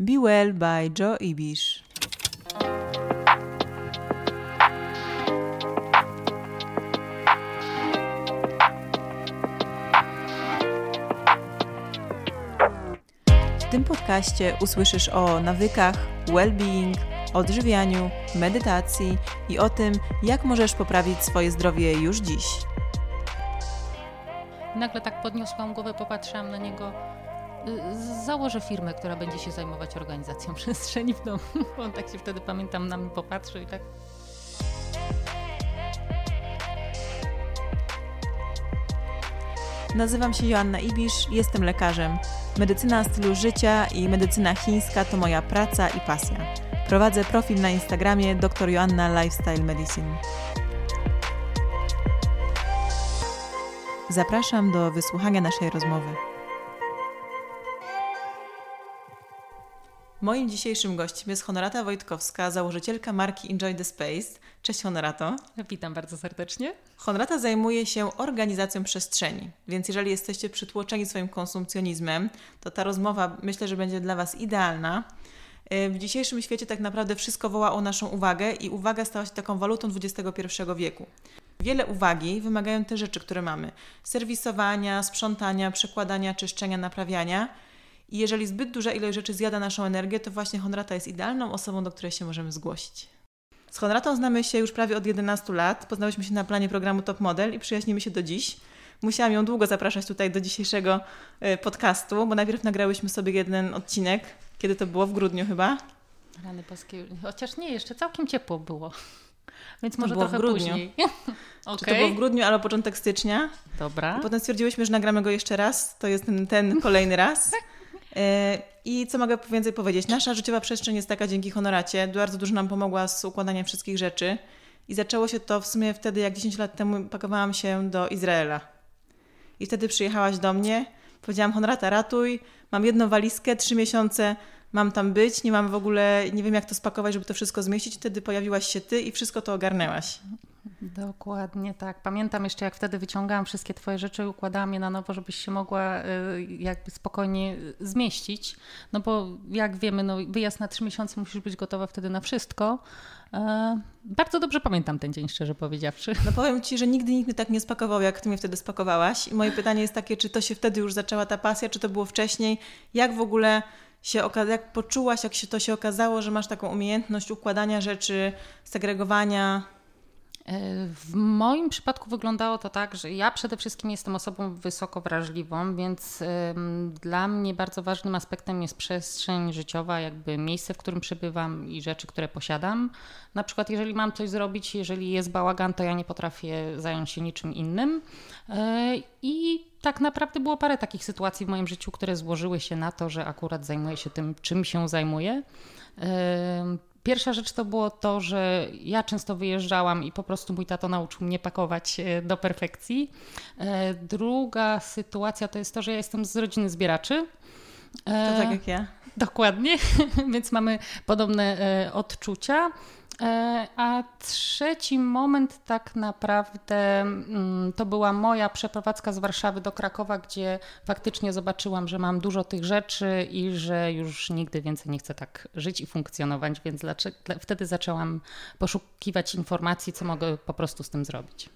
Be Well by Joe Ibish. W tym podcaście usłyszysz o nawykach, well-being, odżywianiu, medytacji i o tym, jak możesz poprawić swoje zdrowie już dziś. Nagle tak podniosłam głowę, popatrzyłam na niego. Założę firmę, która będzie się zajmować organizacją przestrzeni w domu. On tak się wtedy, pamiętam, na mnie popatrzył i tak Nazywam się Joanna Ibisz, jestem lekarzem. Medycyna stylu życia i medycyna chińska to moja praca i pasja. Prowadzę profil na Instagramie dr Joanna Lifestyle Medicine. Zapraszam do wysłuchania naszej rozmowy. Moim dzisiejszym gościem jest Honorata Wojtkowska, założycielka marki Enjoy the Space. Cześć Honorato. Witam bardzo serdecznie. Honorata zajmuje się organizacją przestrzeni, więc jeżeli jesteście przytłoczeni swoim konsumpcjonizmem, to ta rozmowa myślę, że będzie dla Was idealna. W dzisiejszym świecie tak naprawdę wszystko woła o naszą uwagę i uwaga stała się taką walutą XXI wieku. Wiele uwagi wymagają te rzeczy, które mamy: serwisowania, sprzątania, przekładania, czyszczenia, naprawiania. I jeżeli zbyt duża ilość rzeczy zjada naszą energię, to właśnie Honrata jest idealną osobą, do której się możemy zgłosić. Z Honratą znamy się już prawie od 11 lat. Poznałyśmy się na planie programu Top Model i przyjaźnimy się do dziś. Musiałam ją długo zapraszać tutaj do dzisiejszego e, podcastu, bo najpierw nagrałyśmy sobie jeden odcinek. Kiedy to było? W grudniu chyba? Rany polskie. Chociaż nie, jeszcze całkiem ciepło było. Więc może to trochę w grudniu. później. okay. Czy to było w grudniu albo początek stycznia? Dobra. I potem stwierdziłyśmy, że nagramy go jeszcze raz. To jest ten, ten kolejny raz. I co mogę więcej powiedzieć? Nasza życiowa przestrzeń jest taka dzięki honoracie. Bardzo dużo nam pomogła z układaniem wszystkich rzeczy. I zaczęło się to w sumie wtedy, jak 10 lat temu pakowałam się do Izraela. I wtedy przyjechałaś do mnie. Powiedziałam, Honorata, ratuj. Mam jedną walizkę, trzy miesiące mam tam być, nie mam w ogóle, nie wiem jak to spakować, żeby to wszystko zmieścić. Wtedy pojawiłaś się ty i wszystko to ogarnęłaś. Dokładnie tak. Pamiętam jeszcze, jak wtedy wyciągałam wszystkie Twoje rzeczy i układałam je na nowo, żebyś się mogła y, jakby spokojnie zmieścić. No bo jak wiemy, no, wyjazd na trzy miesiące musisz być gotowa wtedy na wszystko. E, bardzo dobrze pamiętam ten dzień, szczerze powiedziawszy. No powiem Ci, że nigdy nikt mnie tak nie spakował, jak Ty mnie wtedy spakowałaś. I moje pytanie jest takie, czy to się wtedy już zaczęła ta pasja, czy to było wcześniej? Jak w ogóle się jak poczułaś, jak się to się okazało, że masz taką umiejętność układania rzeczy, segregowania? W moim przypadku wyglądało to tak, że ja przede wszystkim jestem osobą wysoko wrażliwą, więc dla mnie bardzo ważnym aspektem jest przestrzeń życiowa, jakby miejsce, w którym przebywam i rzeczy, które posiadam. Na przykład, jeżeli mam coś zrobić, jeżeli jest bałagan, to ja nie potrafię zająć się niczym innym. E, I tak naprawdę było parę takich sytuacji w moim życiu, które złożyły się na to, że akurat zajmuję się tym, czym się zajmuję. Pierwsza rzecz to było to, że ja często wyjeżdżałam i po prostu mój tato nauczył mnie pakować e, do perfekcji. E, druga sytuacja to jest to, że ja jestem z rodziny zbieraczy. To tak jak ja. Dokładnie, więc mamy podobne odczucia. E, a trzeci moment tak naprawdę mm, to była moja przeprowadzka z Warszawy do Krakowa, gdzie faktycznie zobaczyłam, że mam dużo tych rzeczy i że już nigdy więcej nie chcę tak żyć i funkcjonować, więc wtedy zaczęłam poszukiwać informacji, co mogę po prostu z tym zrobić.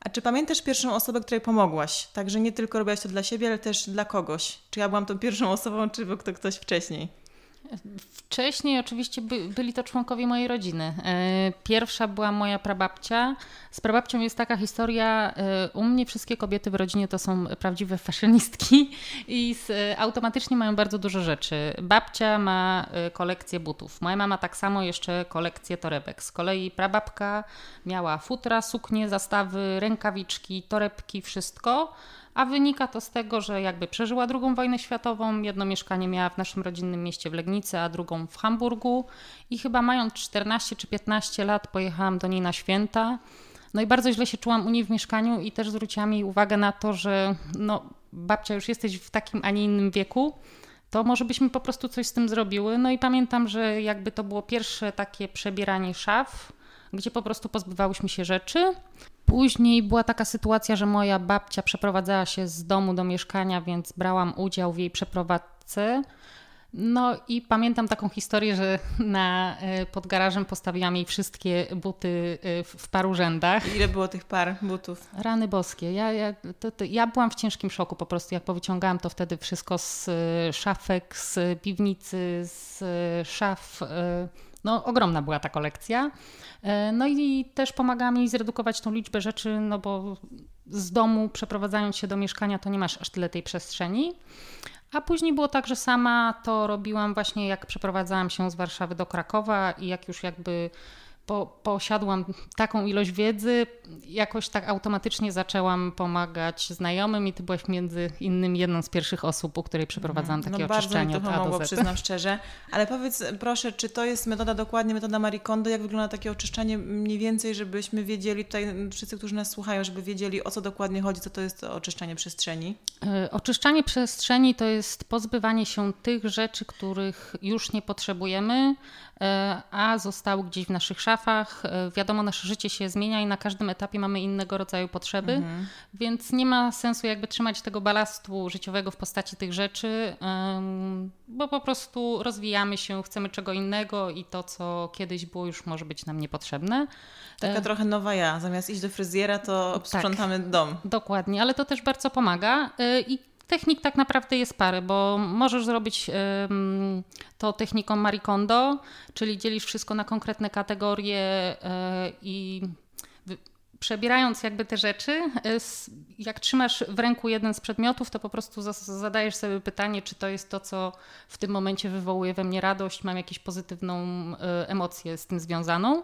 A czy pamiętasz pierwszą osobę, której pomogłaś? Także nie tylko robiłaś to dla siebie, ale też dla kogoś. Czy ja byłam tą pierwszą osobą, czy był to ktoś wcześniej? Wcześniej oczywiście by, byli to członkowie mojej rodziny. E, pierwsza była moja prababcia. Z prababcią jest taka historia, e, u mnie wszystkie kobiety w rodzinie to są prawdziwe fashionistki i z, automatycznie mają bardzo dużo rzeczy. Babcia ma e, kolekcję butów, moja mama tak samo jeszcze kolekcję torebek. Z kolei prababka miała futra, suknie, zastawy, rękawiczki, torebki, wszystko a wynika to z tego, że jakby przeżyła II wojnę światową, jedno mieszkanie miała w naszym rodzinnym mieście w Legnicy, a drugą w Hamburgu i chyba mając 14 czy 15 lat pojechałam do niej na święta. No i bardzo źle się czułam u niej w mieszkaniu i też zwróciłam jej uwagę na to, że no babcia już jesteś w takim, a nie innym wieku, to może byśmy po prostu coś z tym zrobiły. No i pamiętam, że jakby to było pierwsze takie przebieranie szaf, gdzie po prostu pozbywałyśmy się rzeczy. Później była taka sytuacja, że moja babcia przeprowadzała się z domu do mieszkania, więc brałam udział w jej przeprowadzce. No i pamiętam taką historię, że na, e, pod garażem postawiłam jej wszystkie buty e, w, w paru rzędach. Ile było tych par butów? Rany boskie. Ja, ja, to, to, ja byłam w ciężkim szoku po prostu, jak powyciągałam to wtedy wszystko z e, szafek, z piwnicy, z szaf. No, ogromna była ta kolekcja. No i też pomagałam jej zredukować tą liczbę rzeczy, no bo z domu przeprowadzając się do mieszkania, to nie masz aż tyle tej przestrzeni. A później było tak, że sama to robiłam właśnie jak przeprowadzałam się z Warszawy do Krakowa i jak już jakby po, posiadłam taką ilość wiedzy, jakoś tak automatycznie zaczęłam pomagać znajomym i ty byłaś między innymi jedną z pierwszych osób, u której przeprowadzałam takie no, oczyszczenie bardzo mi to pomogło, przyznam szczerze. Ale powiedz proszę, czy to jest metoda dokładnie, metoda Marie Kondo? Jak wygląda takie oczyszczanie mniej więcej, żebyśmy wiedzieli, tutaj wszyscy, którzy nas słuchają, żeby wiedzieli o co dokładnie chodzi, co to jest oczyszczanie przestrzeni? E, oczyszczanie przestrzeni to jest pozbywanie się tych rzeczy, których już nie potrzebujemy, E, a zostały gdzieś w naszych szafach. E, wiadomo, nasze życie się zmienia i na każdym etapie mamy innego rodzaju potrzeby, mhm. więc nie ma sensu jakby trzymać tego balastu życiowego w postaci tych rzeczy, bo po prostu rozwijamy się, chcemy czego innego i to, co kiedyś było, już może być nam niepotrzebne. Taka e, trochę nowa ja. Zamiast iść do fryzjera, to tak. sprzątamy tak, dom. Dokładnie, ale to też bardzo pomaga. I Technik tak naprawdę jest parę, bo możesz zrobić to techniką Marie Kondo, czyli dzielisz wszystko na konkretne kategorie e, i przebierając jakby te rzeczy, e, jak trzymasz w ręku jeden z przedmiotów, to po prostu zadajesz sobie pytanie, czy to jest to, co w tym momencie wywołuje we mnie radość, mam jakąś pozytywną e, emocję z tym związaną.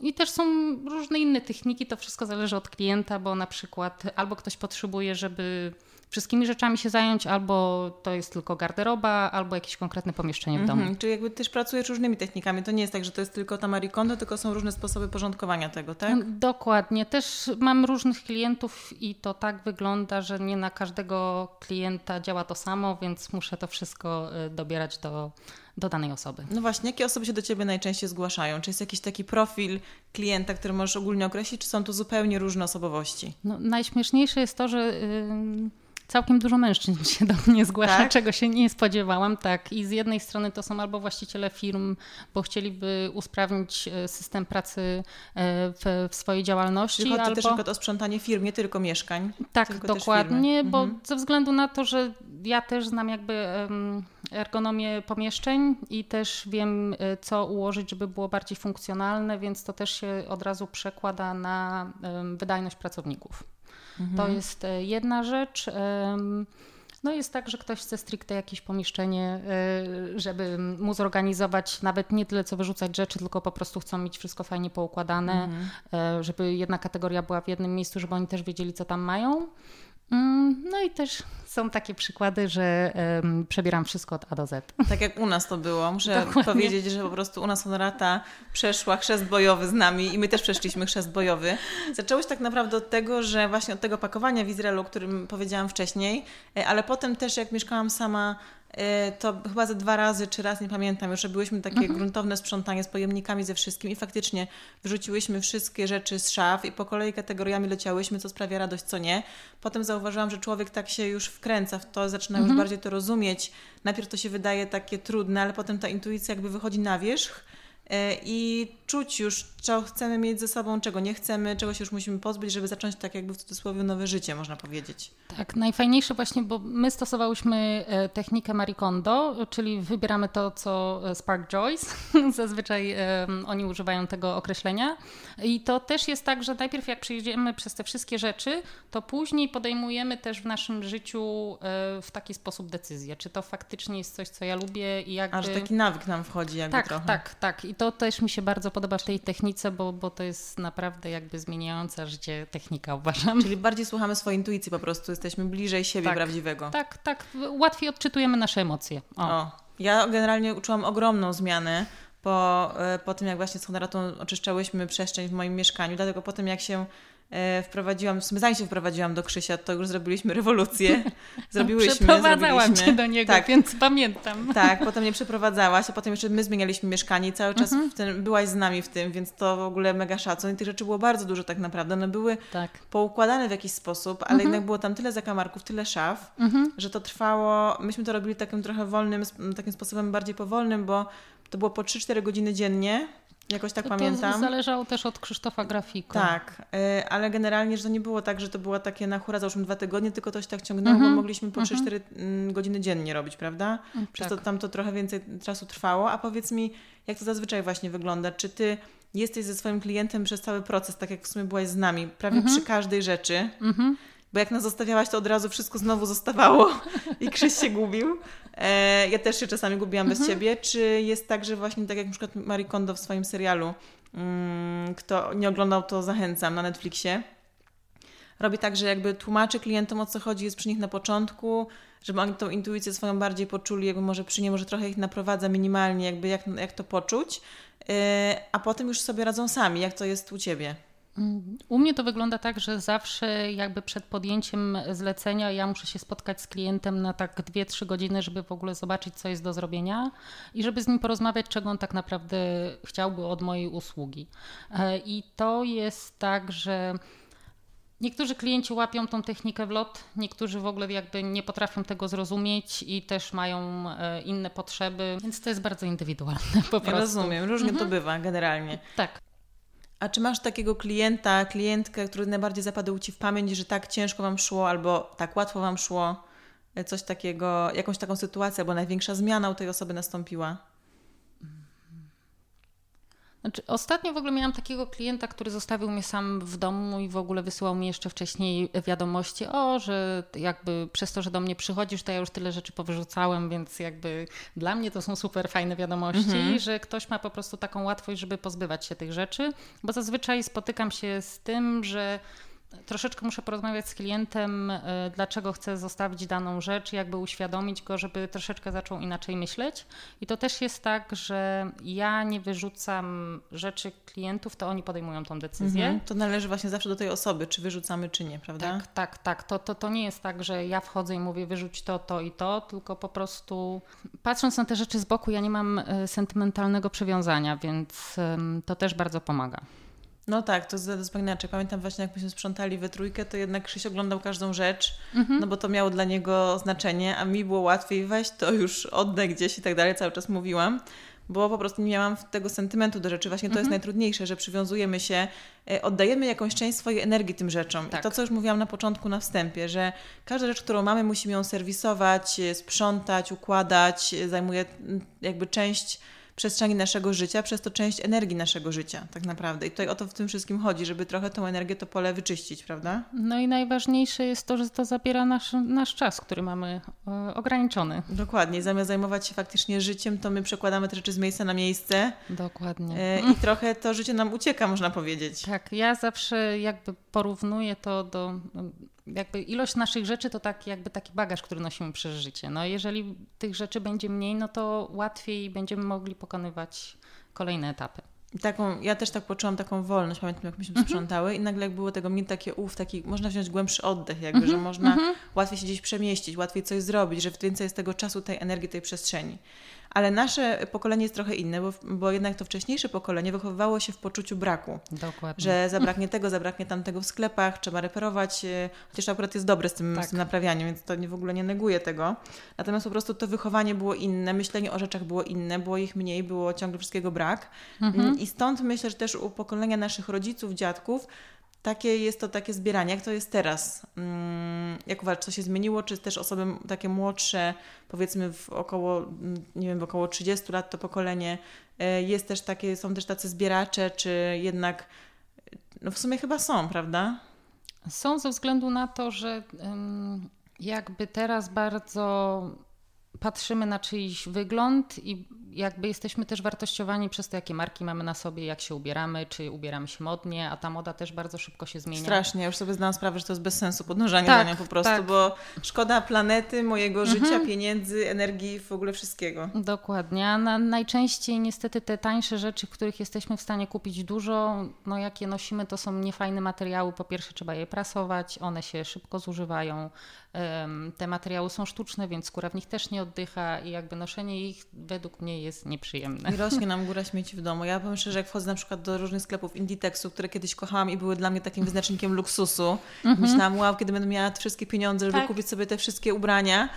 I też są różne inne techniki, to wszystko zależy od klienta, bo na przykład albo ktoś potrzebuje, żeby wszystkimi rzeczami się zająć, albo to jest tylko garderoba, albo jakieś konkretne pomieszczenie w domu. Mhm, czyli jakby też pracujesz różnymi technikami. To nie jest tak, że to jest tylko ta Marie Kondo, tylko są różne sposoby porządkowania tego, tak? Mm, dokładnie. Też mam różnych klientów i to tak wygląda, że nie na każdego klienta działa to samo, więc muszę to wszystko y, dobierać do, do danej osoby. No właśnie, jakie osoby się do Ciebie najczęściej zgłaszają? Czy jest jakiś taki profil klienta, który możesz ogólnie określić, czy są to zupełnie różne osobowości? No, najśmieszniejsze jest to, że... Yy całkiem dużo mężczyzn się do mnie zgłasza, tak? czego się nie spodziewałam. Tak, i z jednej strony to są albo właściciele firm, bo chcieliby usprawnić e, system pracy e, w, w swojej działalności. Czyli chodzi albo... też o sprzątanie firm, nie tylko mieszkań. Tak, tylko dokładnie, bo mhm. ze względu na to, że ja też znam jakby ergonomię pomieszczeń i też wiem, e, co ułożyć, żeby było bardziej funkcjonalne, więc to też się od razu przekłada na wydajność pracowników. Mhm. To jest e, jedna rzecz. No jest tak, że ktoś chce stricte jakieś pomieszczenie, e, żeby mu zorganizować nawet nie tyle co wyrzucać rzeczy, tylko po prostu chcą mieć wszystko fajnie poukładane, mhm. E, żeby jedna kategoria była w jednym miejscu, żeby oni też wiedzieli, co tam mają. Mm, no i też są takie przykłady, że um, przebieram wszystko od A do Z. Tak jak u nas to było. Muszę Dokładnie. powiedzieć, że po prostu u nas Honorata przeszła chrzest bojowy z nami i my też przeszliśmy chrzest bojowy. Zaczęło się tak naprawdę od tego, że właśnie od tego pakowania w Izraelu, o którym powiedziałam wcześniej, e, ale potem też jak mieszkałam sama to chyba ze dwa razy, czy raz, nie pamiętam, już robiłyśmy takie mhm. gruntowne sprzątanie z pojemnikami ze wszystkim i faktycznie wyrzuciłyśmy wszystkie rzeczy z szaf i po kolei kategoriami leciałyśmy, co sprawia radość, co nie. Potem zauważyłam, że człowiek tak się już wkręca w to, zaczyna mhm. już bardziej to rozumieć. Najpierw to się wydaje takie trudne, ale potem ta intuicja jakby wychodzi na wierzch i czuć już, co chcemy mieć ze sobą, czego nie chcemy, czego się już musimy pozbyć, żeby zacząć tak jakby w cudzysłowie nowe życie, można powiedzieć. Tak, najfajniejsze właśnie, bo my stosowałyśmy e, technikę Marie Kondo, czyli wybieramy to, co e, Spark Joyce, zazwyczaj oni używają tego określenia i to też jest tak, że najpierw jak przejdziemy przez te wszystkie rzeczy, to później podejmujemy też w naszym życiu w taki sposób decyzję, czy to faktycznie jest coś, co ja lubię i jakby... A, że taki nawyk nam wchodzi jakby tak, trochę. Tak, tak. I to też mi się bardzo podoba w tej technice, bo, bo to jest naprawdę jakby zmieniająca życie technika, uważam. Czyli bardziej słuchamy swojej intuicji po prostu, jesteśmy bliżej siebie tak, prawdziwego. Tak, tak. Łatwiej odczytujemy nasze emocje. O. o. Ja generalnie uczułam ogromną zmianę po, e, po tym, jak właśnie z Honoratą oczyszczałyśmy przestrzeń w moim mieszkaniu, dlatego po tym, jak się wprowadziłam, w sumie zanim się wprowadziłam do Krzysia, to już zrobiliśmy rewolucję. Zrobiłyśmy, Przeprowadzałam zrobiliśmy. cię do niego, tak, więc pamiętam. Tak, potem nie przeprowadzałaś, a potem jeszcze my zmienialiśmy mieszkanie i cały czas Mhm. tym, byłaś z nami w tym, więc to w ogóle mega szacun. I tych rzeczy było bardzo dużo tak naprawdę. One były Tak. poukładane w jakiś sposób, ale jednak było tam tyle zakamarków, tyle szaf, Mhm. że to trwało. Myśmy to robili takim trochę wolnym, takim sposobem bardziej powolnym, bo to było po 3-4 godziny dziennie. Jakoś tak To pamiętam. zależało też od Krzysztofa Grafika. Tak, y, ale generalnie, że to nie było tak, że to było takie na hura, załóżmy dwa tygodnie, tylko to się tak ciągnęło, Mhm. bo mogliśmy po 3-4 mm, godziny dziennie robić, prawda? Przez tak. to tam to trochę więcej czasu trwało. A powiedz mi, jak to zazwyczaj właśnie wygląda? Czy ty jesteś ze swoim klientem przez cały proces, tak jak w sumie byłaś z nami, prawie przy każdej rzeczy? Mhm. Bo jak nas zostawiałaś, to od razu wszystko znowu zostawało i Krzyś się gubił. E, ja też się czasami gubiłam bez ciebie. Czy jest tak, że właśnie tak jak na przykład Marie Kondo w swoim serialu, mm, kto nie oglądał, to zachęcam na Netflixie, robi tak, że jakby tłumaczy klientom o co chodzi, jest przy nich na początku, żeby oni tą intuicję swoją bardziej poczuli, jakby może przy niej może trochę ich naprowadza minimalnie, jakby jak, jak to poczuć, e, a potem już sobie radzą sami. Jak to jest u Ciebie? U mnie to wygląda tak, że zawsze jakby przed podjęciem zlecenia ja muszę się spotkać z klientem na tak 2-3 godziny, żeby w ogóle zobaczyć, co jest do zrobienia i żeby z nim porozmawiać, czego on tak naprawdę chciałby od mojej usługi. E, I to jest tak, że Niektórzy klienci łapią tą technikę w lot, niektórzy w ogóle jakby nie potrafią tego zrozumieć i też mają e, inne potrzeby, więc to jest bardzo indywidualne po Ja prostu. rozumiem, różnie to bywa generalnie. Tak. A czy masz takiego klienta, klientkę, który najbardziej zapadł Ci w pamięć, że tak ciężko Wam szło albo tak łatwo Wam szło? E, Coś takiego, jakąś taką sytuację, albo największa zmiana u tej osoby nastąpiła? Znaczy, ostatnio w ogóle miałam takiego klienta, który zostawił mnie sam w domu i w ogóle wysyłał mi jeszcze wcześniej wiadomości, o, że jakby przez to, że do mnie przychodzisz, to ja już tyle rzeczy powyrzucałem, więc jakby dla mnie to są super fajne wiadomości, że ktoś ma po prostu taką łatwość, żeby pozbywać się tych rzeczy, bo zazwyczaj spotykam się z tym, że troszeczkę muszę porozmawiać z klientem, y, dlaczego chcę zostawić daną rzecz, jakby uświadomić go, żeby troszeczkę zaczął inaczej myśleć. I to też jest tak, że ja nie wyrzucam rzeczy klientów, to oni podejmują tą decyzję. Mhm. To należy właśnie zawsze do tej osoby, czy wyrzucamy, czy nie, prawda? Tak, tak, tak. To, to, to nie jest tak, że ja wchodzę i mówię wyrzuć to, to i to, tylko po prostu patrząc na te rzeczy z boku, ja nie mam y, sentymentalnego przywiązania, więc to też bardzo pomaga. No tak, to jest zupełnie inaczej. Pamiętam właśnie, jak myśmy sprzątali we trójkę, to jednak Krzyś oglądał każdą rzecz, no bo to miało dla niego znaczenie, a mi było łatwiej weź to już oddaj gdzieś i tak dalej, cały czas mówiłam, bo po prostu nie miałam tego sentymentu do rzeczy. Właśnie to jest najtrudniejsze, że przywiązujemy się, e, oddajemy jakąś część swojej energii tym rzeczom. Tak. I to, co już mówiłam na początku, na wstępie, że każda rzecz, którą mamy, musimy ją serwisować, e, sprzątać, układać, e, zajmuje jakby część przestrzeni naszego życia, przez to część energii naszego życia, tak naprawdę. I tutaj o to w tym wszystkim chodzi, żeby trochę tą energię, to pole wyczyścić, prawda? No i najważniejsze jest to, że to zabiera nasz, nasz czas, który mamy e, ograniczony. Dokładnie. Zamiast zajmować się faktycznie życiem, to my przekładamy te rzeczy z miejsca na miejsce Dokładnie. e, i trochę to życie nam ucieka, można powiedzieć. Tak, ja zawsze jakby porównuję to do jakby ilość naszych rzeczy to tak jakby taki bagaż, który nosimy przez życie. No jeżeli tych rzeczy będzie mniej, no to łatwiej będziemy mogli pokonywać kolejne etapy. Taką, ja też tak poczułam taką wolność, pamiętam jak myśmy sprzątały i nagle jak było tego mniej takie ów, taki, można wziąć głębszy oddech jakby, że można łatwiej się gdzieś przemieścić, łatwiej coś zrobić, że więcej jest tego czasu, tej energii, tej przestrzeni. Ale nasze pokolenie jest trochę inne, bo, bo jednak to wcześniejsze pokolenie wychowywało się w poczuciu braku. Dokładnie. Że zabraknie tego, zabraknie tamtego w sklepach, trzeba reperować, e, chociaż akurat jest dobre z tym, Tak. z tym naprawianiem, więc to nie, w ogóle nie neguję tego. Natomiast po prostu to wychowanie było inne, myślenie o rzeczach było inne, było ich mniej, było ciągle wszystkiego brak. Mm, I stąd myślę, że też u pokolenia naszych rodziców, dziadków, takie jest to takie zbieranie. Jak to jest teraz? Mm, Jak uważasz, co się zmieniło? Czy też osoby takie młodsze, powiedzmy w około, mm, nie wiem, około 30 lat to pokolenie, e, jest też takie, są też tacy zbieracze, czy jednak, no w sumie chyba są, prawda? Są ze względu na to, że jakby teraz bardzo patrzymy na czyjś wygląd i jakby jesteśmy też wartościowani przez to, jakie marki mamy na sobie, jak się ubieramy, czy ubieramy się modnie, a ta moda też bardzo szybko się zmienia. Strasznie, ja już sobie zdałam sprawę, że to jest bez sensu podążanie tak, za nią po prostu, tak. bo szkoda planety, mojego mhm. życia, pieniędzy, energii, w ogóle wszystkiego. Dokładnie, a na, najczęściej niestety te tańsze rzeczy, których jesteśmy w stanie kupić dużo, no jakie nosimy, to są niefajne materiały. Po pierwsze trzeba je prasować, one się szybko zużywają, te materiały są sztuczne, więc skóra w nich też nie oddycha i jakby noszenie ich według mnie jest nieprzyjemne. I rośnie nam góra śmieci w domu. Ja powiem szczerze, jak wchodzę na przykład do różnych sklepów Inditexu, które kiedyś kochałam i były dla mnie takim wyznacznikiem luksusu, mhm. myślałam, wow, kiedy będę miała wszystkie pieniądze, żeby tak. kupić sobie te wszystkie ubrania,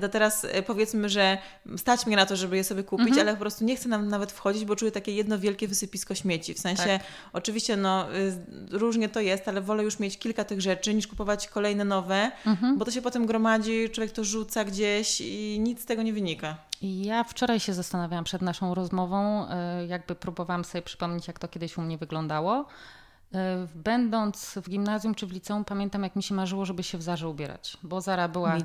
to teraz e, powiedzmy, że stać mnie na to, żeby je sobie kupić, mhm. ale po prostu nie chcę nam nawet wchodzić, bo czuję takie jedno wielkie wysypisko śmieci. W sensie, tak. oczywiście no, y, różnie to jest, ale wolę już mieć kilka tych rzeczy, niż kupować kolejne nowe, mhm. bo to się potem gromadzi, człowiek to rzuca gdzieś i nic z tego nie wynika. Ja wczoraj się zastanawiałam przed naszą rozmową, y, jakby próbowałam sobie przypomnieć, jak to kiedyś u mnie wyglądało. E, będąc w gimnazjum czy w liceum, pamiętam, jak mi się marzyło, żeby się w Zarze ubierać, bo Zara była,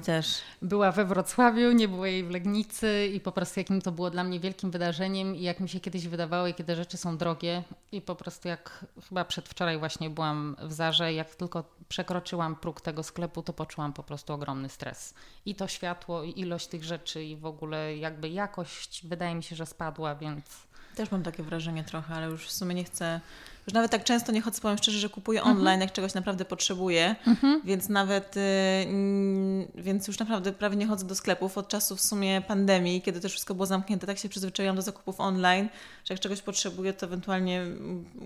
była we Wrocławiu, nie było jej w Legnicy i po prostu jakim to było dla mnie wielkim wydarzeniem i jak mi się kiedyś wydawało, kiedy rzeczy są drogie i po prostu jak chyba przedwczoraj właśnie byłam w Zarze, jak tylko przekroczyłam próg tego sklepu, to poczułam po prostu ogromny stres. I to światło, i ilość tych rzeczy i w ogóle jakby jakość wydaje mi się, że spadła, więc... Też mam takie wrażenie trochę, ale już w sumie nie chcę już nawet tak często nie chodzę, powiem szczerze, że kupuję mhm. online, jak czegoś naprawdę potrzebuję, mhm. więc nawet, y, więc już naprawdę prawie nie chodzę do sklepów od czasu w sumie pandemii, kiedy też wszystko było zamknięte, tak się przyzwyczaiłam do zakupów online, że jak czegoś potrzebuję, to ewentualnie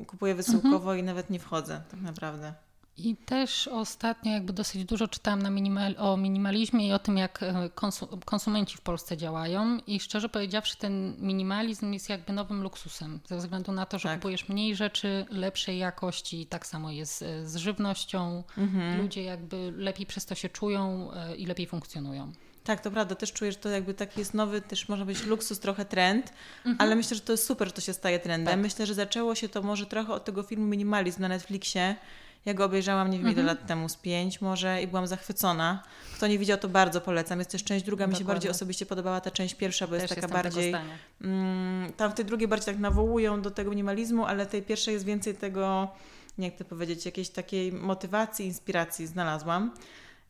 kupuję wysyłkowo mhm. i nawet nie wchodzę tak naprawdę. I też ostatnio jakby dosyć dużo czytałam na minimal, o minimalizmie i o tym, jak e, konsumenci w Polsce działają. I szczerze powiedziawszy, ten minimalizm jest jakby nowym luksusem, ze względu na to, że tak. kupujesz mniej rzeczy lepszej jakości. Tak samo jest e, z żywnością. Mhm. Ludzie jakby lepiej przez to się czują e, i lepiej funkcjonują. Tak, to prawda. Też czuję, że to jakby taki jest nowy, też można być luksus, trochę trend, mhm. ale myślę, że to jest super, że to się staje trendem. Tak. Myślę, że zaczęło się to może trochę od tego filmu Minimalizm na Netflixie, ja go obejrzałam, nie wiem ile mhm. lat temu, z pięć może i byłam zachwycona. Kto nie widział, to bardzo polecam. Jest też część druga, mi się bardziej osobiście podobała ta część pierwsza, bo też jest taka bardziej... Mm, tam w tej drugiej bardziej tak nawołują do tego minimalizmu, ale tej pierwszej jest więcej tego, jak to powiedzieć, jakiejś takiej motywacji, inspiracji znalazłam.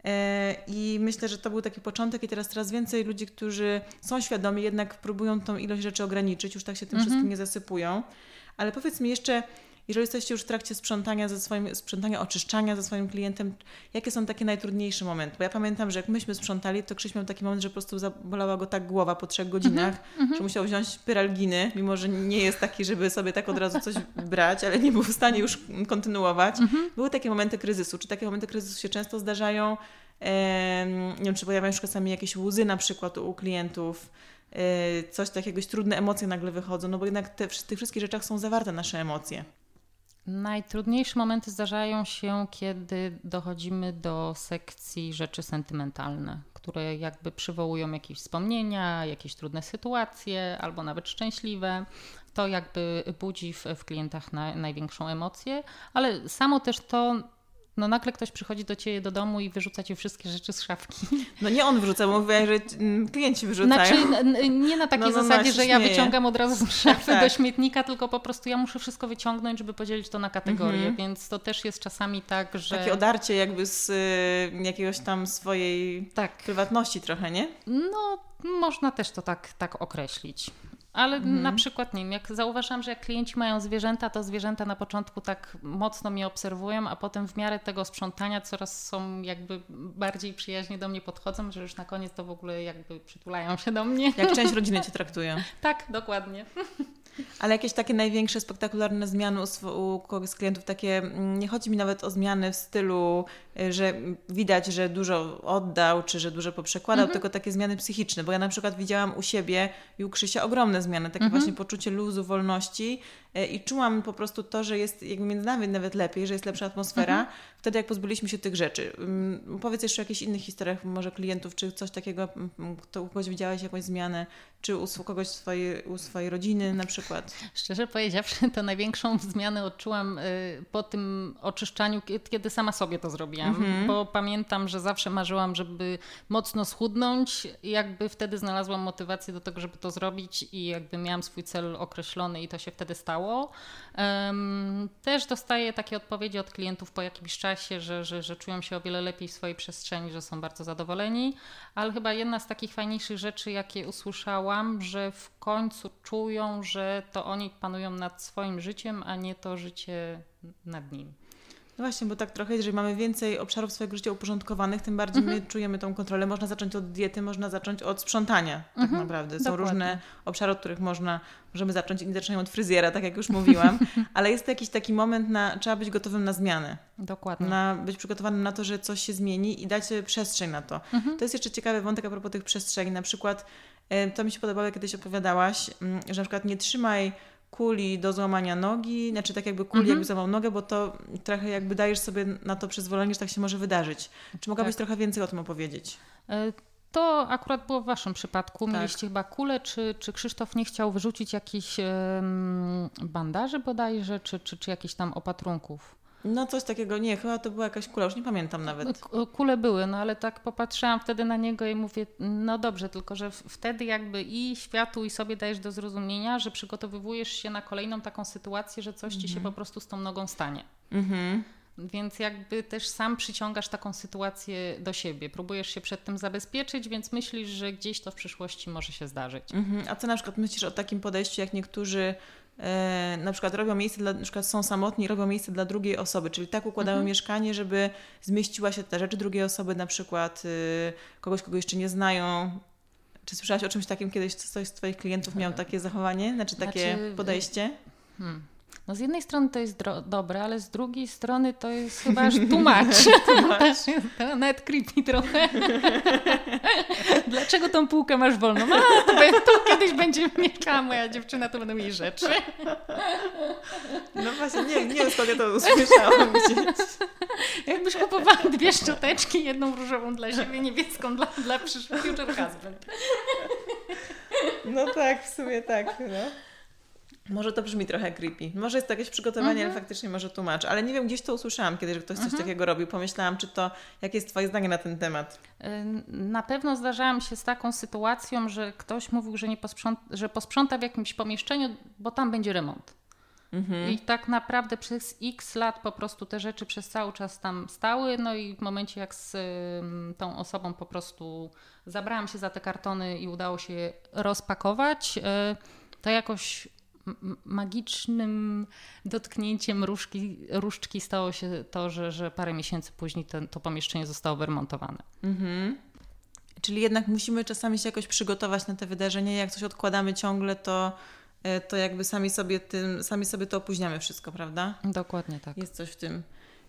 E, I myślę, że to był taki początek, i teraz coraz więcej ludzi, którzy są świadomi, jednak próbują tą ilość rzeczy ograniczyć, już tak się tym mhm. wszystkim nie zasypują. Ale powiedz mi jeszcze, jeżeli jesteście już w trakcie sprzątania ze swoim, sprzątania, oczyszczania ze swoim klientem, jakie są takie najtrudniejsze momenty? Bo ja pamiętam, że jak myśmy sprzątali, to Krzyś miał taki moment, że po prostu zabolała go tak głowa po trzech godzinach, mm -hmm. że musiał wziąć pyralginy, mimo że nie jest taki, żeby sobie tak od razu coś brać, ale nie był w stanie już kontynuować. Mm -hmm. Były takie momenty kryzysu. Czy takie momenty kryzysu się często zdarzają? nie wiem, czy pojawiają się czasami jakieś łzy na przykład u klientów, e, coś takiego, trudne emocje nagle wychodzą, no bo jednak te, w tych wszystkich rzeczach są zawarte nasze emocje. Najtrudniejsze momenty zdarzają się, kiedy dochodzimy do sekcji rzeczy sentymentalne, które jakby przywołują jakieś wspomnienia, jakieś trudne sytuacje albo nawet szczęśliwe. To jakby budzi w, w klientach na, największą emocję, ale samo też to no nagle ktoś przychodzi do ciebie do domu i wyrzuca ci wszystkie rzeczy z szafki. No nie on wyrzuca, mówię, że klienci wyrzucają. Znaczy nie na takiej no, no, zasadzie, no, że ja wyciągam od razu z szafy tak. do śmietnika, tylko po prostu ja muszę wszystko wyciągnąć, żeby podzielić to na kategorie, mhm. więc to też jest czasami tak, że... Takie odarcie jakby z y, jakiegoś tam swojej tak. prywatności trochę, nie? No można też to tak, tak określić. Ale mhm. na przykład, nie wiem, jak zauważam, że jak klienci mają zwierzęta, to zwierzęta na początku tak mocno mnie obserwują, a potem w miarę tego sprzątania coraz są jakby bardziej przyjaźnie do mnie podchodzą, że już na koniec to w ogóle jakby przytulają się do mnie. Jak część rodziny Cię traktują. tak, dokładnie. Ale jakieś takie największe, spektakularne zmiany u, u kogoś z klientów, takie, mm, nie chodzi mi nawet o zmiany w stylu, y, że widać, że dużo oddał, czy że dużo poprzekładał, mhm. tylko takie zmiany psychiczne, bo ja na przykład widziałam u siebie i u Krzysia ogromne zmiany, takie mhm. właśnie poczucie luzu, wolności i czułam po prostu to, że jest jakby między nami nawet lepiej, że jest lepsza atmosfera, mhm. wtedy jak pozbyliśmy się tych rzeczy. Um, powiedz jeszcze o jakichś innych historiach, może klientów, czy coś takiego, kto u kogoś widziałaś jakąś zmianę, czy u kogoś swojej, u swojej rodziny na przykład? Szczerze powiedziawszy, to największą zmianę odczułam y, po tym oczyszczaniu, kiedy sama sobie to zrobiłam, mhm. bo pamiętam, że zawsze marzyłam, żeby mocno schudnąć i jakby wtedy znalazłam motywację do tego, żeby to zrobić i jakby miałam swój cel określony i to się wtedy stało. Też dostaję takie odpowiedzi od klientów po jakimś czasie, że, że, że czują się o wiele lepiej w swojej przestrzeni, że są bardzo zadowoleni, ale chyba jedna z takich fajniejszych rzeczy, jakie usłyszałam, że w końcu czują, że to oni panują nad swoim życiem, a nie to życie nad nim. No właśnie, bo tak trochę, jeżeli mamy więcej obszarów swojego życia uporządkowanych, tym bardziej my mhm. czujemy tą kontrolę. Można zacząć od diety, można zacząć od sprzątania tak mhm. naprawdę. Są Dokładnie. różne obszary, od których można, możemy zacząć. Inni zaczynają od fryzjera, tak jak już mówiłam, ale jest to jakiś taki moment na, trzeba być gotowym na zmianę. Dokładnie. Na być przygotowanym na to, że coś się zmieni i dać przestrzeń na to. Mhm. To jest jeszcze ciekawy wątek a propos tych przestrzeni. Na przykład to mi się podobało, jak kiedyś opowiadałaś, mm, że na przykład nie trzymaj kuli do złamania nogi, znaczy tak jakby kuli mhm. jakby złamał nogę, bo to trochę jakby dajesz sobie na to przyzwolenie, że tak się może wydarzyć. Czy mogłabyś tak. trochę więcej o tym opowiedzieć? E, to akurat było w Waszym przypadku. Tak. Mieliście chyba kulę, czy, czy Krzysztof nie chciał wyrzucić jakichś um, bandaży bodajże, czy, czy, czy jakichś tam opatrunków? No coś takiego, nie, chyba to była jakaś kula, już nie pamiętam nawet. Kule były, no ale tak popatrzyłam wtedy na niego i mówię, no dobrze, tylko że wtedy jakby i światu i sobie dajesz do zrozumienia, że przygotowywujesz się na kolejną taką sytuację, że coś ci się mhm. po prostu z tą nogą stanie. Mhm. Więc jakby też sam przyciągasz taką sytuację do siebie. Próbujesz się przed tym zabezpieczyć, więc myślisz, że gdzieś to w przyszłości może się zdarzyć. Mhm. A co na przykład myślisz o takim podejściu, jak niektórzy na przykład robią miejsce dla, na przykład są samotni, robią miejsce dla drugiej osoby, czyli tak układają mhm. mieszkanie, żeby zmieściła się ta rzecz drugiej osoby, na przykład y, kogoś, kogo jeszcze nie znają. Czy słyszałaś o czymś takim kiedyś, ktoś z Twoich klientów miał takie zachowanie, znaczy takie znaczy, podejście? Hmm. No z jednej strony to jest dobre, ale z drugiej strony to jest chyba aż tłumacz. to nawet creepy trochę. Dlaczego tą półkę masz wolną? A, to, tu kiedyś będzie mieszkała moja dziewczyna, to będą jej rzeczy. No właśnie, nie, nie ja to usłyszałam gdzieś. Jakbyś kupowała dwie szczoteczki, jedną różową dla siebie, niebieską dla, dla przyszłego future husband. No tak, w sumie tak. No. Może to brzmi trochę creepy. Może jest to jakieś przygotowanie, mm -hmm. ale faktycznie może tłumacz. Ale nie wiem, gdzieś to usłyszałam kiedyś, że ktoś coś mm -hmm. takiego robił. Pomyślałam, czy to, jakie jest Twoje zdanie na ten temat? Na pewno zdarzałam się z taką sytuacją, że ktoś mówił, że, nie posprząta, że posprząta w jakimś pomieszczeniu, bo tam będzie remont. Mm -hmm. I tak naprawdę przez x lat po prostu te rzeczy przez cały czas tam stały. No i w momencie, jak z tą osobą po prostu zabrałam się za te kartony i udało się je rozpakować, y, to jakoś magicznym dotknięciem różki, różdżki stało się to, że, że parę miesięcy później ten, to pomieszczenie zostało wyremontowane. Mhm. Czyli jednak musimy czasami się jakoś przygotować na te wydarzenia. Jak coś odkładamy ciągle, to, e, to jakby sami sobie, tym, sami sobie to opóźniamy wszystko, prawda? Dokładnie tak. Jest coś w tym.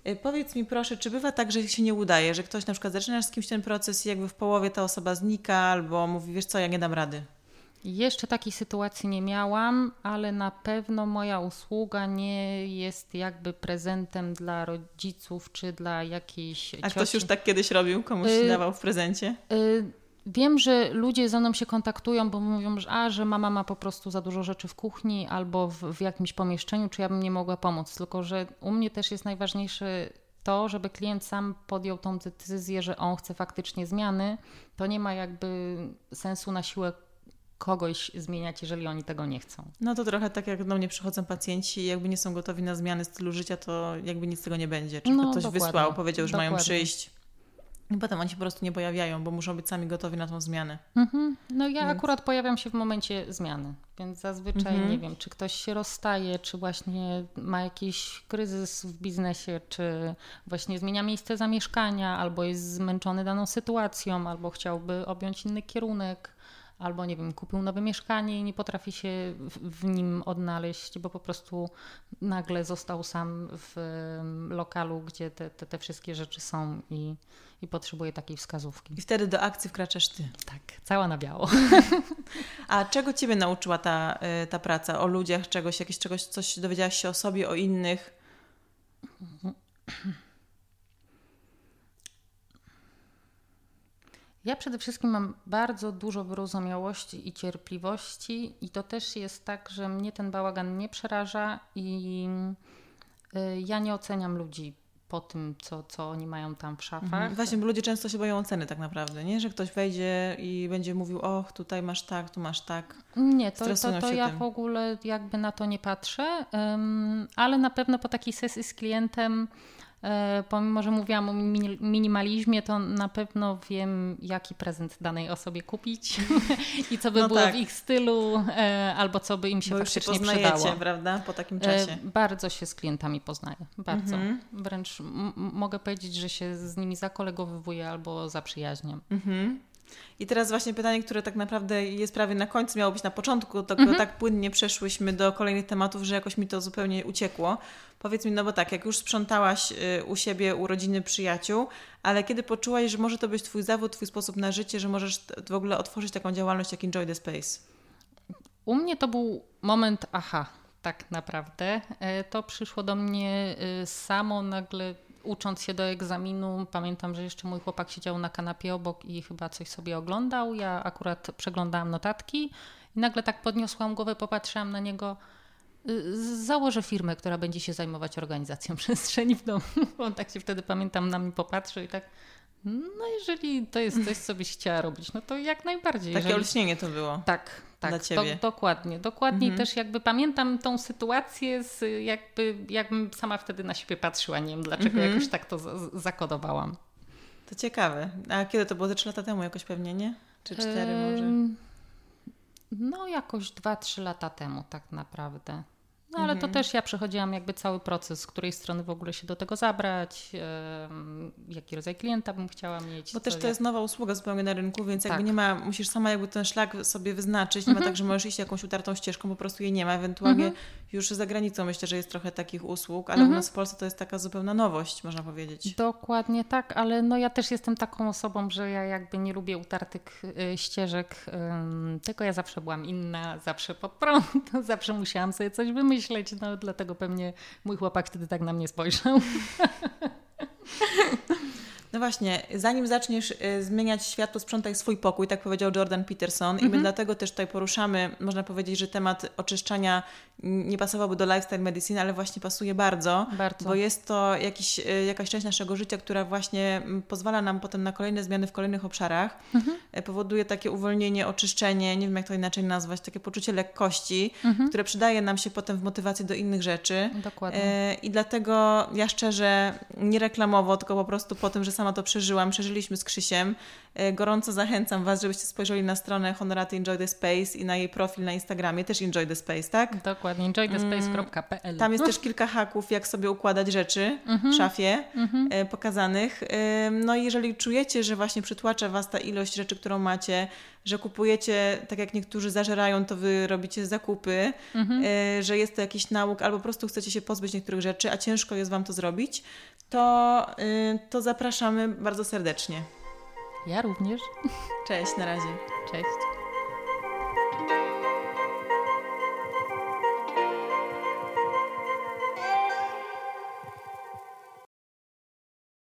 E, powiedz mi proszę, czy bywa tak, że się nie udaje, że ktoś na przykład zaczyna z kimś ten proces i jakby w połowie ta osoba znika albo mówi, wiesz co, ja nie dam rady? Jeszcze takiej sytuacji nie miałam, ale na pewno moja usługa nie jest jakby prezentem dla rodziców czy dla jakiejś. A ktoś już tak kiedyś robił? Komuś y dawał w prezencie? Y Wiem, że ludzie ze mną się kontaktują, bo mówią, że, a, że mama ma po prostu za dużo rzeczy w kuchni albo w, w jakimś pomieszczeniu, czy ja bym nie mogła pomóc. Tylko, że u mnie też jest najważniejsze to, żeby klient sam podjął tą decyzję, że on chce faktycznie zmiany. To nie ma jakby sensu na siłę kogoś zmieniać, jeżeli oni tego nie chcą. No to trochę tak jak do mnie przychodzą pacjenci i jakby nie są gotowi na zmiany stylu życia, to jakby nic z tego nie będzie. Czy no, ktoś wysłał, powiedział, że dokładnie. mają przyjść. I potem oni się po prostu nie pojawiają, bo muszą być sami gotowi na tą zmianę. Mhm. No ja więc... akurat pojawiam się w momencie zmiany, więc zazwyczaj mhm. nie wiem, czy ktoś się rozstaje, czy właśnie ma jakiś kryzys w biznesie, czy właśnie zmienia miejsce zamieszkania, albo jest zmęczony daną sytuacją, albo chciałby objąć inny kierunek albo nie wiem, kupił nowe mieszkanie i nie potrafi się w, nim odnaleźć, bo po prostu nagle został sam w lokalu, gdzie te, te, te wszystkie rzeczy są i, i potrzebuje takiej wskazówki. I wtedy do akcji wkraczasz ty. Tak, cała na biało. A czego ciebie nauczyła ta, y, ta praca? O ludziach, czegoś, jakieś czegoś, coś dowiedziałaś się o sobie, o innych? Ja przede wszystkim mam bardzo dużo wyrozumiałości i cierpliwości, i to też jest tak, że mnie ten bałagan nie przeraża i y, ja nie oceniam ludzi po tym, co, co oni mają tam w szafach. Mhm. Właśnie, bo ludzie często się boją oceny tak naprawdę, nie? Że ktoś wejdzie i będzie mówił, och, tutaj masz tak, tu masz tak. Nie, to, to, to ja tym. w ogóle jakby na to nie patrzę, um, ale na pewno po takiej sesji z klientem pomimo, że mówiłam o minimalizmie, to na pewno wiem, jaki prezent danej osobie kupić i co by no było tak. w ich stylu, e, albo co by im się Bo faktycznie już się przydało. prawda? Po takim czasie. E, bardzo się z klientami poznaję. Bardzo. Mhm. Wręcz mogę powiedzieć, że się z nimi zakolegowywuję albo zaprzyjaźniam. Mhm. I teraz właśnie pytanie, które tak naprawdę jest prawie na końcu, miało być na początku, to mhm. tak płynnie przeszłyśmy do kolejnych tematów, że jakoś mi to zupełnie uciekło. Powiedz mi, no bo tak, jak już sprzątałaś y, u siebie urodziny przyjaciół, ale kiedy poczułaś, że może to być Twój zawód, Twój sposób na życie, że możesz w ogóle otworzyć taką działalność jak Enjoy the Space? U mnie to był moment aha, tak naprawdę. E, to przyszło do mnie y, samo nagle ucząc się do egzaminu, pamiętam, że jeszcze mój chłopak siedział na kanapie obok i chyba coś sobie oglądał. Ja akurat przeglądałam notatki i nagle tak podniosłam głowę, popatrzyłam na niego. Założę firmę, która będzie się zajmować organizacją przestrzeni w domu. On tak się wtedy pamiętam na mnie popatrzył i tak. No, jeżeli to jest coś, co byś chciała robić, no to jak najbardziej. Takie jeżeli... olśnienie to było. Tak, tak, dla ciebie. Do, dokładnie. Dokładnie mhm. też jakby pamiętam tą sytuację, z jakby, jakbym sama wtedy na siebie patrzyła. Nie wiem dlaczego mhm. jakoś tak to zakodowałam. To ciekawe. A kiedy to było? Ze 3 lata temu jakoś pewnie, nie? Czy 4 może? No jakoś 2-3 lata temu tak naprawdę. No ale mhm. to też ja przechodziłam jakby cały proces, z której strony w ogóle się do tego zabrać, yy, jaki rodzaj klienta bym chciała mieć. Bo też to jak... jest nowa usługa zupełnie na rynku, więc tak. jakby nie ma, musisz sama jakby ten szlak sobie wyznaczyć, nie ma tak, że możesz iść jakąś utartą ścieżką, po prostu jej nie ma. Ewentualnie mhm. Już za granicą myślę, że jest trochę takich usług, ale u mhm. nas w Polsce to jest taka zupełna nowość, można powiedzieć. Dokładnie tak, ale no ja też jestem taką osobą, że ja jakby nie lubię utartych y, ścieżek, tylko ja zawsze byłam inna, zawsze pod prąd, zawsze musiałam sobie coś wymyślić myśleć, no dlatego pewnie mój chłopak wtedy tak na mnie spojrzał. No właśnie, zanim zaczniesz y, zmieniać świat, to sprzątaj swój pokój, tak powiedział Jordan Peterson. I my mhm. dlatego też tutaj poruszamy, można powiedzieć, że temat oczyszczania nie pasowałby do lifestyle medicine, ale właśnie pasuje bardzo, bardzo. bo jest to jakiś, y, jakaś część naszego życia, która właśnie pozwala nam potem na kolejne zmiany w kolejnych obszarach. Mhm. Y, powoduje takie uwolnienie, oczyszczenie, nie wiem jak to inaczej nazwać, takie poczucie lekkości, mhm. które przydaje nam się potem w motywacji do innych rzeczy. Dokładnie. I dlatego ja szczerze, nie reklamowo, tylko po prostu po tym, że sam sama to przeżyłam, przeżyliśmy z Krzysiem. Gorąco zachęcam Was, żebyście spojrzeli na stronę Honoraty Enjoy the Space i na jej profil na Instagramie, też Enjoy the Space, tak? Dokładnie, enjoythespace.pl. Tam jest też kilka haków, jak sobie układać rzeczy w mhm. szafie mhm. E, pokazanych. E, no i jeżeli czujecie, że właśnie przytłacza Was ta ilość rzeczy, którą macie, że kupujecie, tak jak niektórzy zażerają, to wy robicie zakupy, mhm. że jest to jakiś nauk, albo po prostu chcecie się pozbyć niektórych rzeczy, a ciężko jest Wam to zrobić, to, to zapraszamy bardzo serdecznie. Ja również. Cześć, na razie. Cześć.